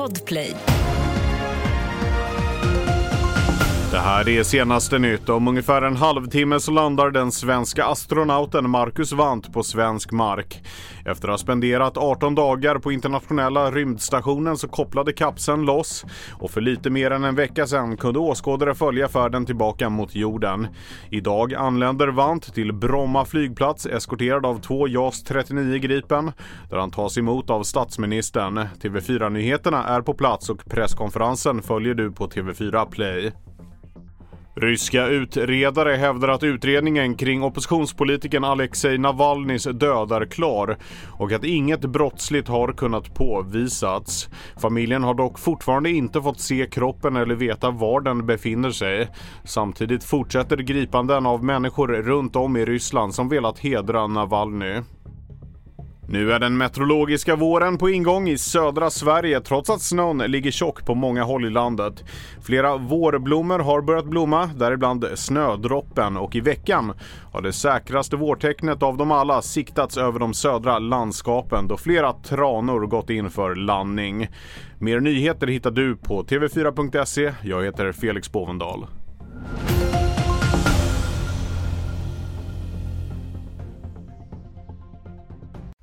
Podplay. Det här är senaste nytt. Om ungefär en halvtimme så landar den svenska astronauten Marcus Wandt på svensk mark. Efter att ha spenderat 18 dagar på internationella rymdstationen så kopplade kapseln loss och för lite mer än en vecka sedan kunde åskådare följa färden tillbaka mot jorden. Idag anländer Wandt till Bromma flygplats eskorterad av två JAS 39 Gripen där han tas emot av statsministern. TV4-nyheterna är på plats och presskonferensen följer du på TV4 Play. Ryska utredare hävdar att utredningen kring oppositionspolitikern Alexej Navalnys död är klar och att inget brottsligt har kunnat påvisats. Familjen har dock fortfarande inte fått se kroppen eller veta var den befinner sig. Samtidigt fortsätter gripanden av människor runt om i Ryssland som velat hedra Navalny. Nu är den meteorologiska våren på ingång i södra Sverige trots att snön ligger tjock på många håll i landet. Flera vårblommor har börjat blomma, däribland snödroppen och i veckan har det säkraste vårtecknet av dem alla siktats över de södra landskapen då flera tranor gått in för landning. Mer nyheter hittar du på tv4.se. Jag heter Felix Bovendal.